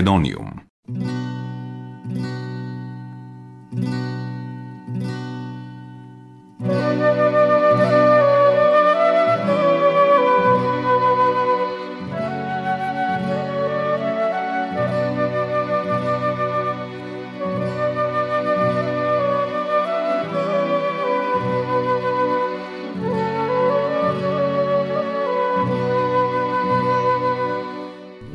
Македониум.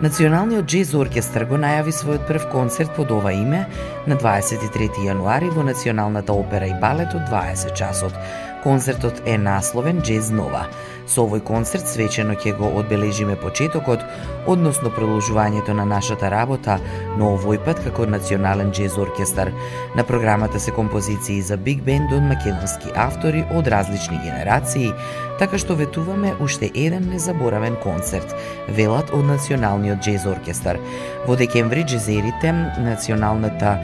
Националниот джез оркестар го најави својот прв концерт под ова име на 23 јануари во Националната опера и балет од 20 часот. Концертот е насловен Джез Нова. Со овој концерт свечено ќе го одбележиме почетокот, односно продолжувањето на нашата работа, но овој пат како национален джез оркестар. На програмата се композиции за биг бенд од македонски автори од различни генерации, така што ветуваме уште еден незаборавен концерт, велат од Националниот джез оркестар. Во декември джезерите, Националната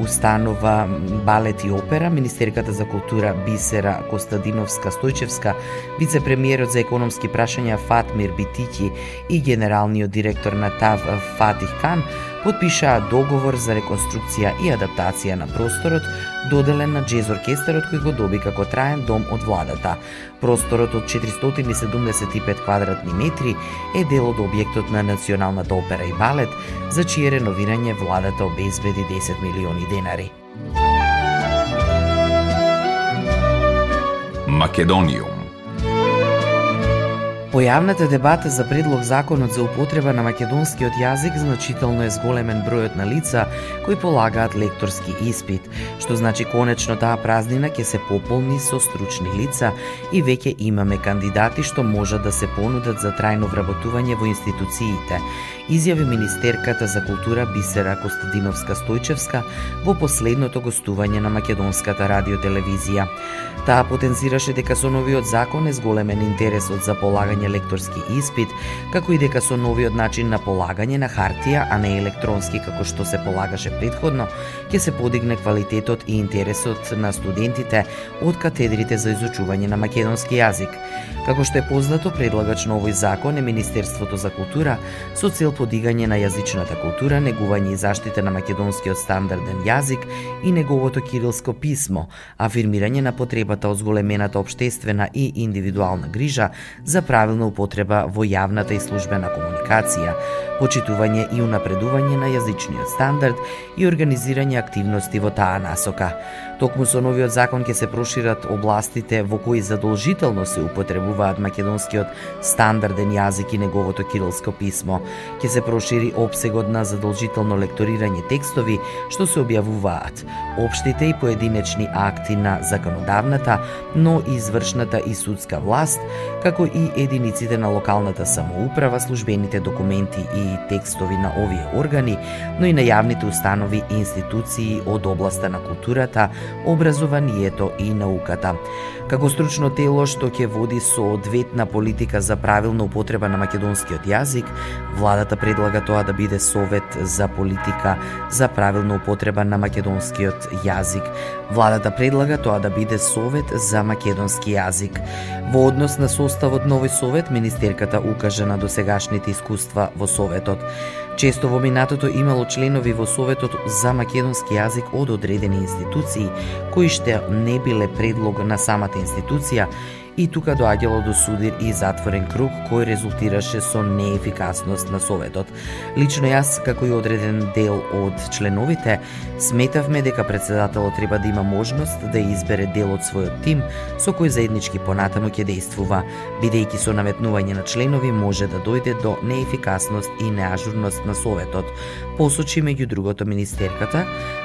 установа балет и опера, Министерката за култура Бисера Костадиновска Стојчевска, вице-премиерот за економски прашања Фатмир Битики и генералниот директор на ТАВ Фатих Кан подпишаа договор за реконструкција и адаптација на просторот, доделен на джез оркестарот кој го доби како траен дом од владата. Просторот од 475 квадратни метри е дел од објектот на Националната опера и балет, за чие реновирање владата обезбеди 10 милиони денари. Македониум Појавната дебата за предлог законот за употреба на македонскиот јазик значително е зголемен бројот на лица кои полагаат лекторски испит, што значи конечно таа празнина ќе се пополни со стручни лица и веќе имаме кандидати што можат да се понудат за трајно вработување во институциите изјави Министерката за култура Бисера Костадиновска Стојчевска во последното гостување на Македонската радиотелевизија. Таа потенцираше дека со новиот закон е зголемен интересот за полагање лекторски испит, како и дека со новиот начин на полагање на хартија, а не електронски како што се полагаше предходно, ќе се подигне квалитетот и интересот на студентите од катедрите за изучување на македонски јазик. Како што е познато, предлагач на овој закон е Министерството за култура со цел подигање на јазичната култура, негување и заштита на македонскиот стандарден јазик и неговото кирилско писмо, афирмирање на потребата од зголемената обштествена и индивидуална грижа за правилна употреба во јавната и службена комуникација, почитување и унапредување на јазичниот стандард и организирање активности во таа насока. Токму со новиот закон ќе се прошират областите во кои задолжително се употребува употребуваат македонскиот стандарден јазик и неговото кирилско писмо. Ќе се прошири обсегот на задолжително лекторирање текстови што се објавуваат, општите и поединечни акти на законодавната, но и извршната и судска власт, како и единиците на локалната самоуправа, службените документи и текстови на овие органи, но и на јавните установи и институции од областа на културата, образованието и науката. Како стручно тело што ќе води соодветна политика за правилна употреба на македонскиот јазик, владата предлага тоа да биде Совет за политика за правилна употреба на македонскиот јазик. Владата предлага тоа да биде Совет за македонски јазик. Во однос на составот нови совет, министерката укажа на досегашните искуства во советот. Често во минатото имало членови во Советот за македонски јазик од одредени институции, кои што не биле предлог на самата институција и тука доаѓало до судир и затворен круг кој резултираше со неефикасност на Советот. Лично јас, како и одреден дел од членовите, сметавме дека председателот треба да има можност да избере дел од својот тим со кој заеднички понатаму ќе действува, бидејќи со наметнување на членови може да дојде до неефикасност и неажурност на Советот, посочи меѓу другото министерката,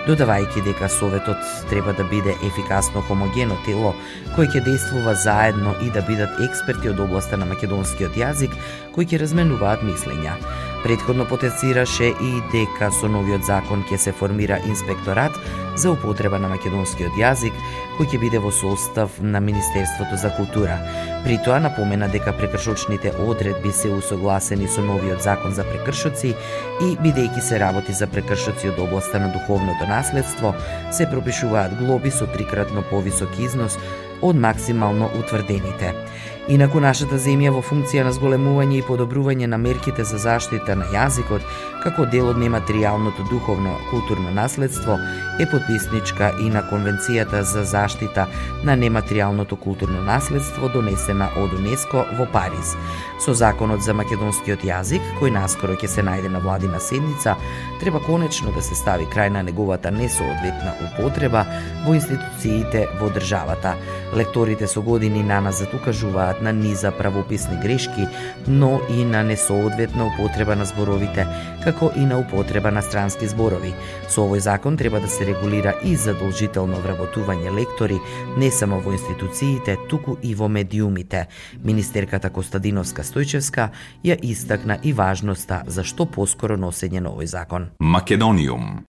додавајќи дека Советот треба да биде ефикасно хомогено тело кој ќе действува заедно и да бидат експерти од областа на македонскиот јазик кои ќе разменуваат мислења. Предходно потенцираше и дека со новиот закон ќе се формира инспекторат за употреба на македонскиот јазик, кој ќе биде во состав на Министерството за култура. При тоа напомена дека прекршочните одредби се усогласени со новиот закон за прекршоци и бидејќи се работи за прекршоци од областа на духовното наследство, се пропишуваат глоби со трикратно повисок износ од максимално утврдените. Инаку нашата земја во функција на зголемување и подобрување на мерките за заштита на јазикот, како дел од нематеријалното духовно културно наследство, е подписничка и на Конвенцијата за заштита на нематеријалното културно наследство донесена од УНЕСКО во Париз. Со законот за македонскиот јазик, кој наскоро ќе се најде на владина седница, треба конечно да се стави крај на неговата несоодветна употреба во институциите во државата. Лекторите со години на назад укажуваат ставаат на низа правописни грешки, но и на несоодветна употреба на зборовите, како и на употреба на странски зборови. Со овој закон треба да се регулира и задолжително вработување лектори не само во институциите, туку и во медиумите. Министерката Костадиновска Стојчевска ја истакна и важноста за што поскоро носење на овој закон. Македониум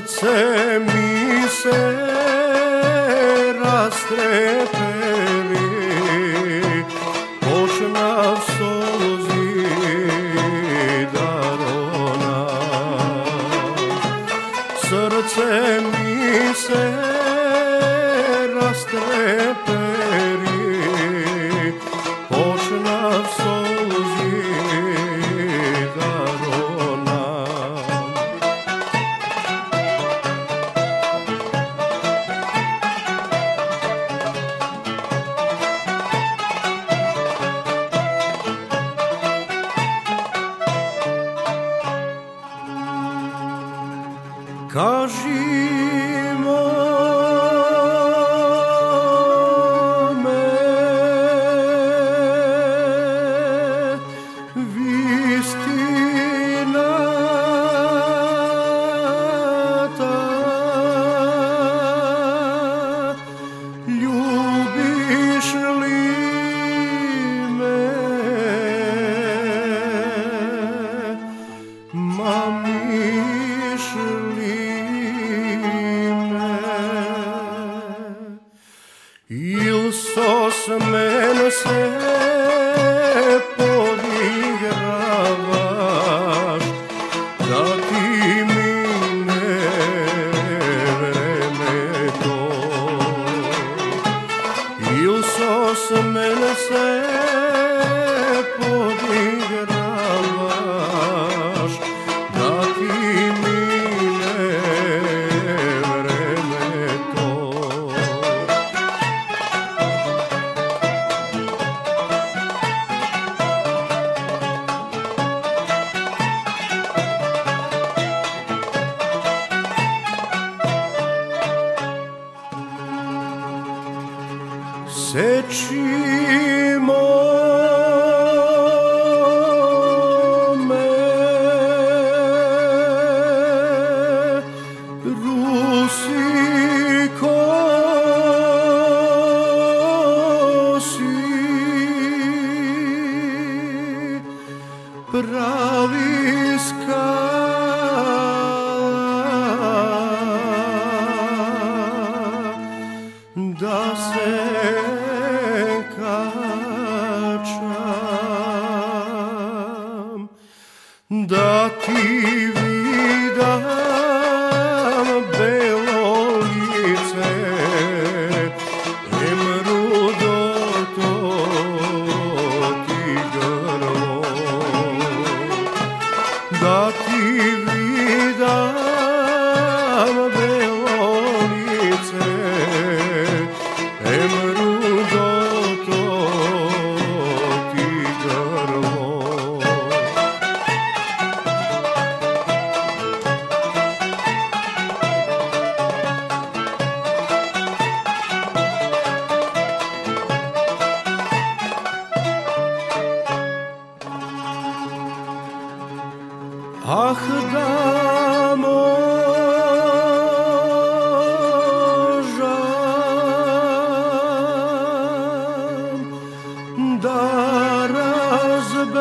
srce mi se rastrepe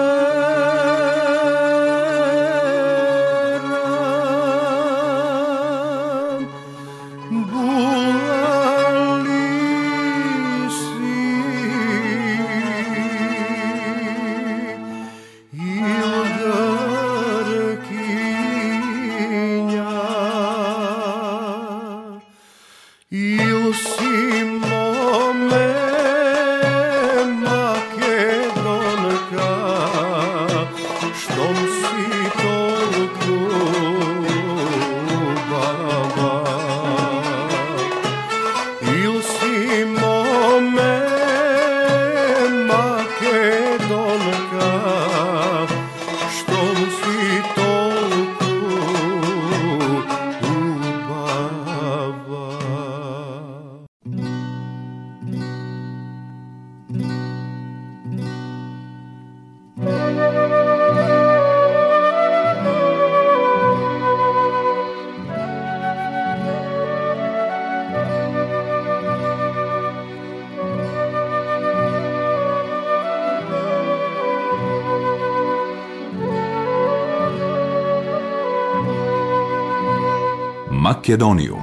world. Македониум.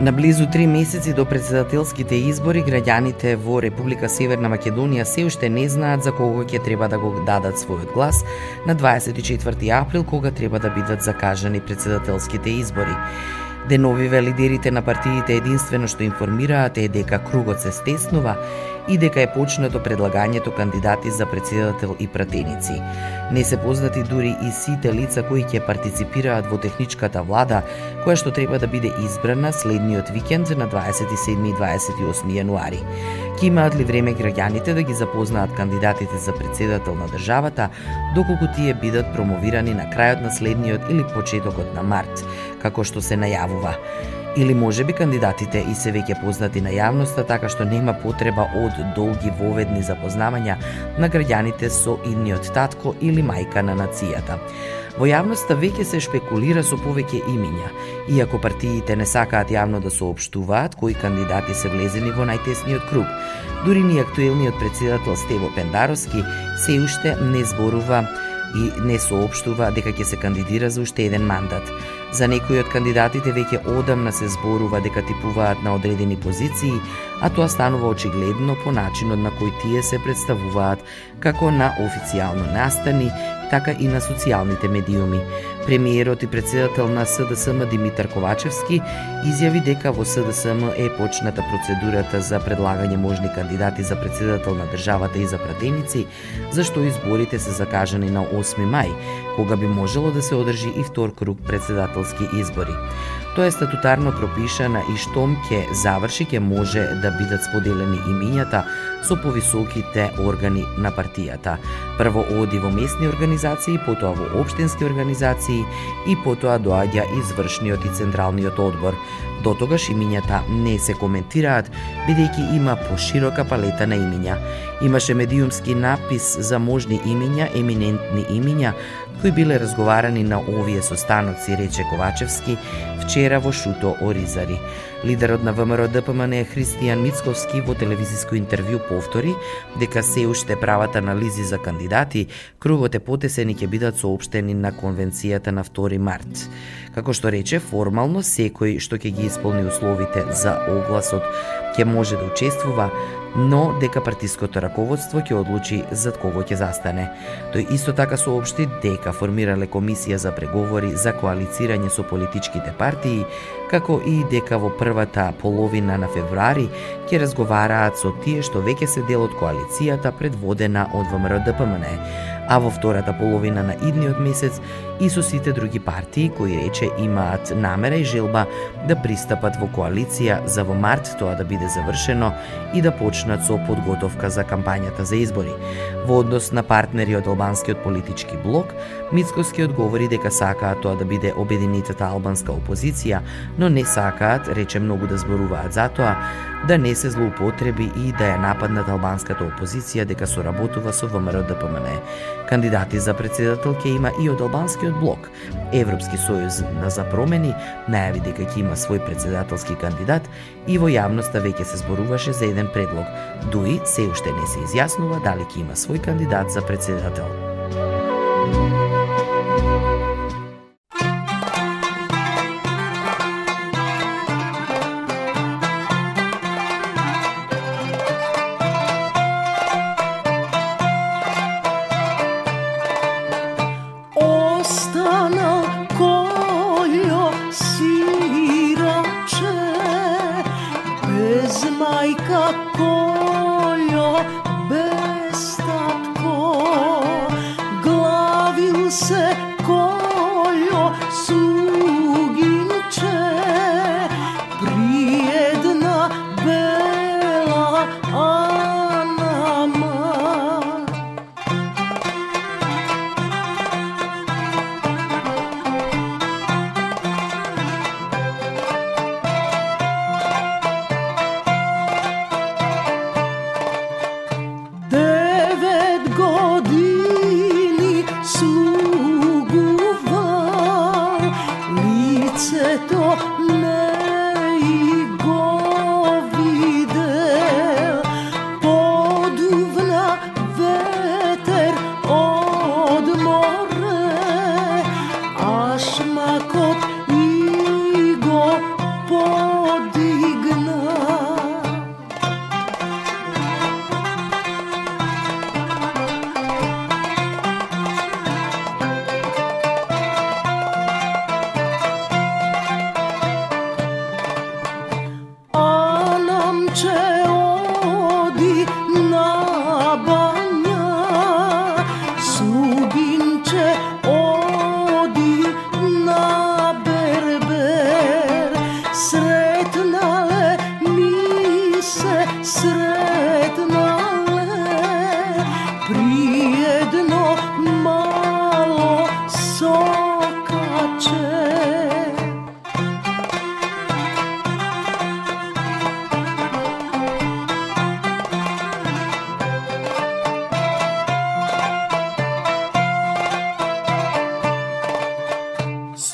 На близу три месеци до председателските избори, граѓаните во Република Северна Македонија се уште не знаат за кого ќе треба да го дадат својот глас на 24 април, кога треба да бидат закажани председателските избори. Деновиве лидерите на партиите единствено што информираат е дека кругот се стеснува и дека е почнато предлагањето кандидати за председател и пратеници. Не се познати дури и сите лица кои ќе партиципираат во техничката влада, која што треба да биде избрана следниот викенд на 27 и 28 јануари. Ке имаат ли време граѓаните да ги запознаат кандидатите за председател на државата, доколку тие бидат промовирани на крајот на следниот или почетокот на март, како што се најавува. Или може би кандидатите и се веќе познати на јавноста, така што нема потреба од долги воведни запознавања на граѓаните со идниот татко или мајка на нацијата. Во јавноста веќе се шпекулира со повеќе имиња, иако партиите не сакаат јавно да соопштуваат кои кандидати се влезени во најтесниот круг. Дури ни актуелниот председател Стево Пендаровски се уште не зборува и не соопштува дека ќе се кандидира за уште еден мандат. За некои од кандидатите веќе одамна се зборува дека типуваат на одредени позиции, а тоа станува очигледно по начинот на кој тие се представуваат како на официјално настани, така и на социјалните медиуми. Премиерот и председател на СДСМ Димитар Ковачевски изјави дека во СДСМ е почната процедурата за предлагање можни кандидати за председател на државата и за пратеници, зашто изборите се закажани на 8 мај, кога би можело да се одржи и втор круг председателски избори. Тоа е статутарно пропишана и штом ќе заврши ќе може да бидат споделени имињата со повисоките органи на партијата. Прво оди во местни организации, потоа во општински организации и потоа доаѓа извршниот и централниот одбор. До тогаш имињата не се коментираат, бидејќи има поширока палета на имиња. Имаше медиумски напис за можни имиња, еминентни имиња, кои биле разговарани на овие состаноци, рече Ковачевски, вчера во Шуто Оризари. Лидерот на ВМРО ДПМН Христијан Мицковски во телевизиско интервју повтори дека се уште прават анализи за кандидати, кругот е потесен и ќе бидат соопштени на конвенцијата на 2 март. Како што рече, формално секој што ќе ги исполни условите за огласот ќе може да учествува, но дека партиското раководство ќе одлучи за кого ќе застане. Тој исто така соопшти дека формирале комисија за преговори за коалицирање со политичките партии партии, како и дека во првата половина на февруари ќе разговараат со тие што веќе се дел од коалицијата предводена од ВМРО ДПМН, а во втората половина на идниот месец и со сите други партии кои рече имаат намера и желба да пристапат во коалиција за во март тоа да биде завршено и да почнат со подготовка за кампањата за избори. Во однос на партнери од албанскиот политички блок, Мицковски одговори дека сакаат тоа да биде обединетата албанска опозиција, но не сакаат, рече многу да зборуваат за тоа, да не се злоупотреби и да ја нападнат албанската опозиција дека соработува со ВМРО ДПМН. Кандидати за председател ќе има и од албанскиот блок. Европски сојуз на за промени најави дека ќе има свој председателски кандидат и во јавноста веќе се зборуваше за еден предлог. Дуи се уште не се изјаснува дали ќе има свој кандидат за председател. ты.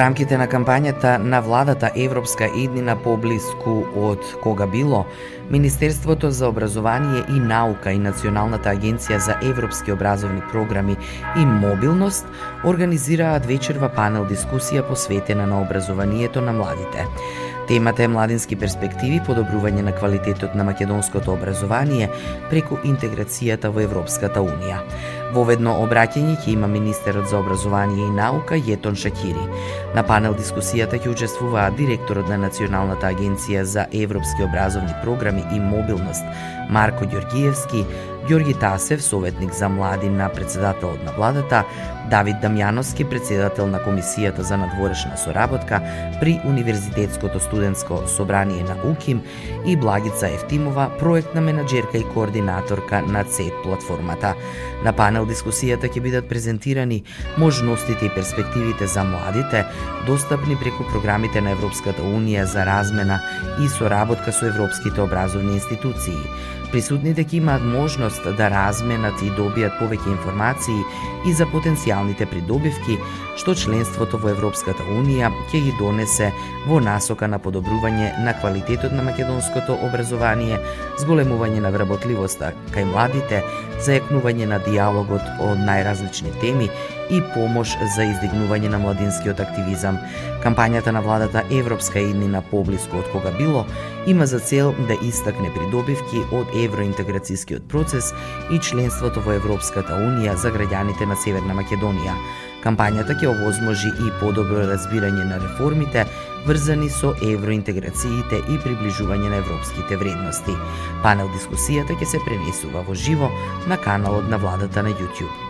рамките на кампањата на владата Европска иднина поблиску од кога било, Министерството за образование и наука и Националната агенција за европски образовни програми и мобилност организираат вечерва панел дискусија посветена на образованието на младите. Темата е младински перспективи, подобрување на квалитетот на македонското образование преку интеграцијата во Европската Унија. Воведно обраќање ќе има министерот за образование и наука Јетон Шакири. На панел дискусијата ќе учествуваат директорот на Националната агенција за европски образовни програми и мобилност Марко Ѓоргиевски, Ѓорги Тасев, советник за млади на председателот на владата, Давид Дамјановски, председател на Комисијата за надворешна соработка при Универзитетското студентско собрание на УКИМ и Благица Ефтимова, проектна менеджерка и координаторка на ЦЕТ платформата. На панел дискусијата ќе бидат презентирани можностите и перспективите за младите, достапни преку програмите на Европската Унија за размена и соработка со европските образовни институции. Присутните ќе имаат можност да разменат и добијат повеќе информации и за потенцијалните придобивки што членството во Европската Унија ќе ги донесе во насока на подобрување на квалитетот на македонското образование, зголемување на вработливоста кај младите, заекнување на диалогот од најразлични теми и помош за издигнување на младинскиот активизам. Кампањата на владата Европска иднина поблиску од кога било има за цел да истакне придобивки од евроинтеграцијскиот процес и членството во Европската Унија за граѓаните на Северна Македонија. Кампањата ќе овозможи и подобро разбирање на реформите врзани со евроинтеграциите и приближување на европските вредности. Панел дискусијата ќе се пренесува во живо на каналот на владата на YouTube.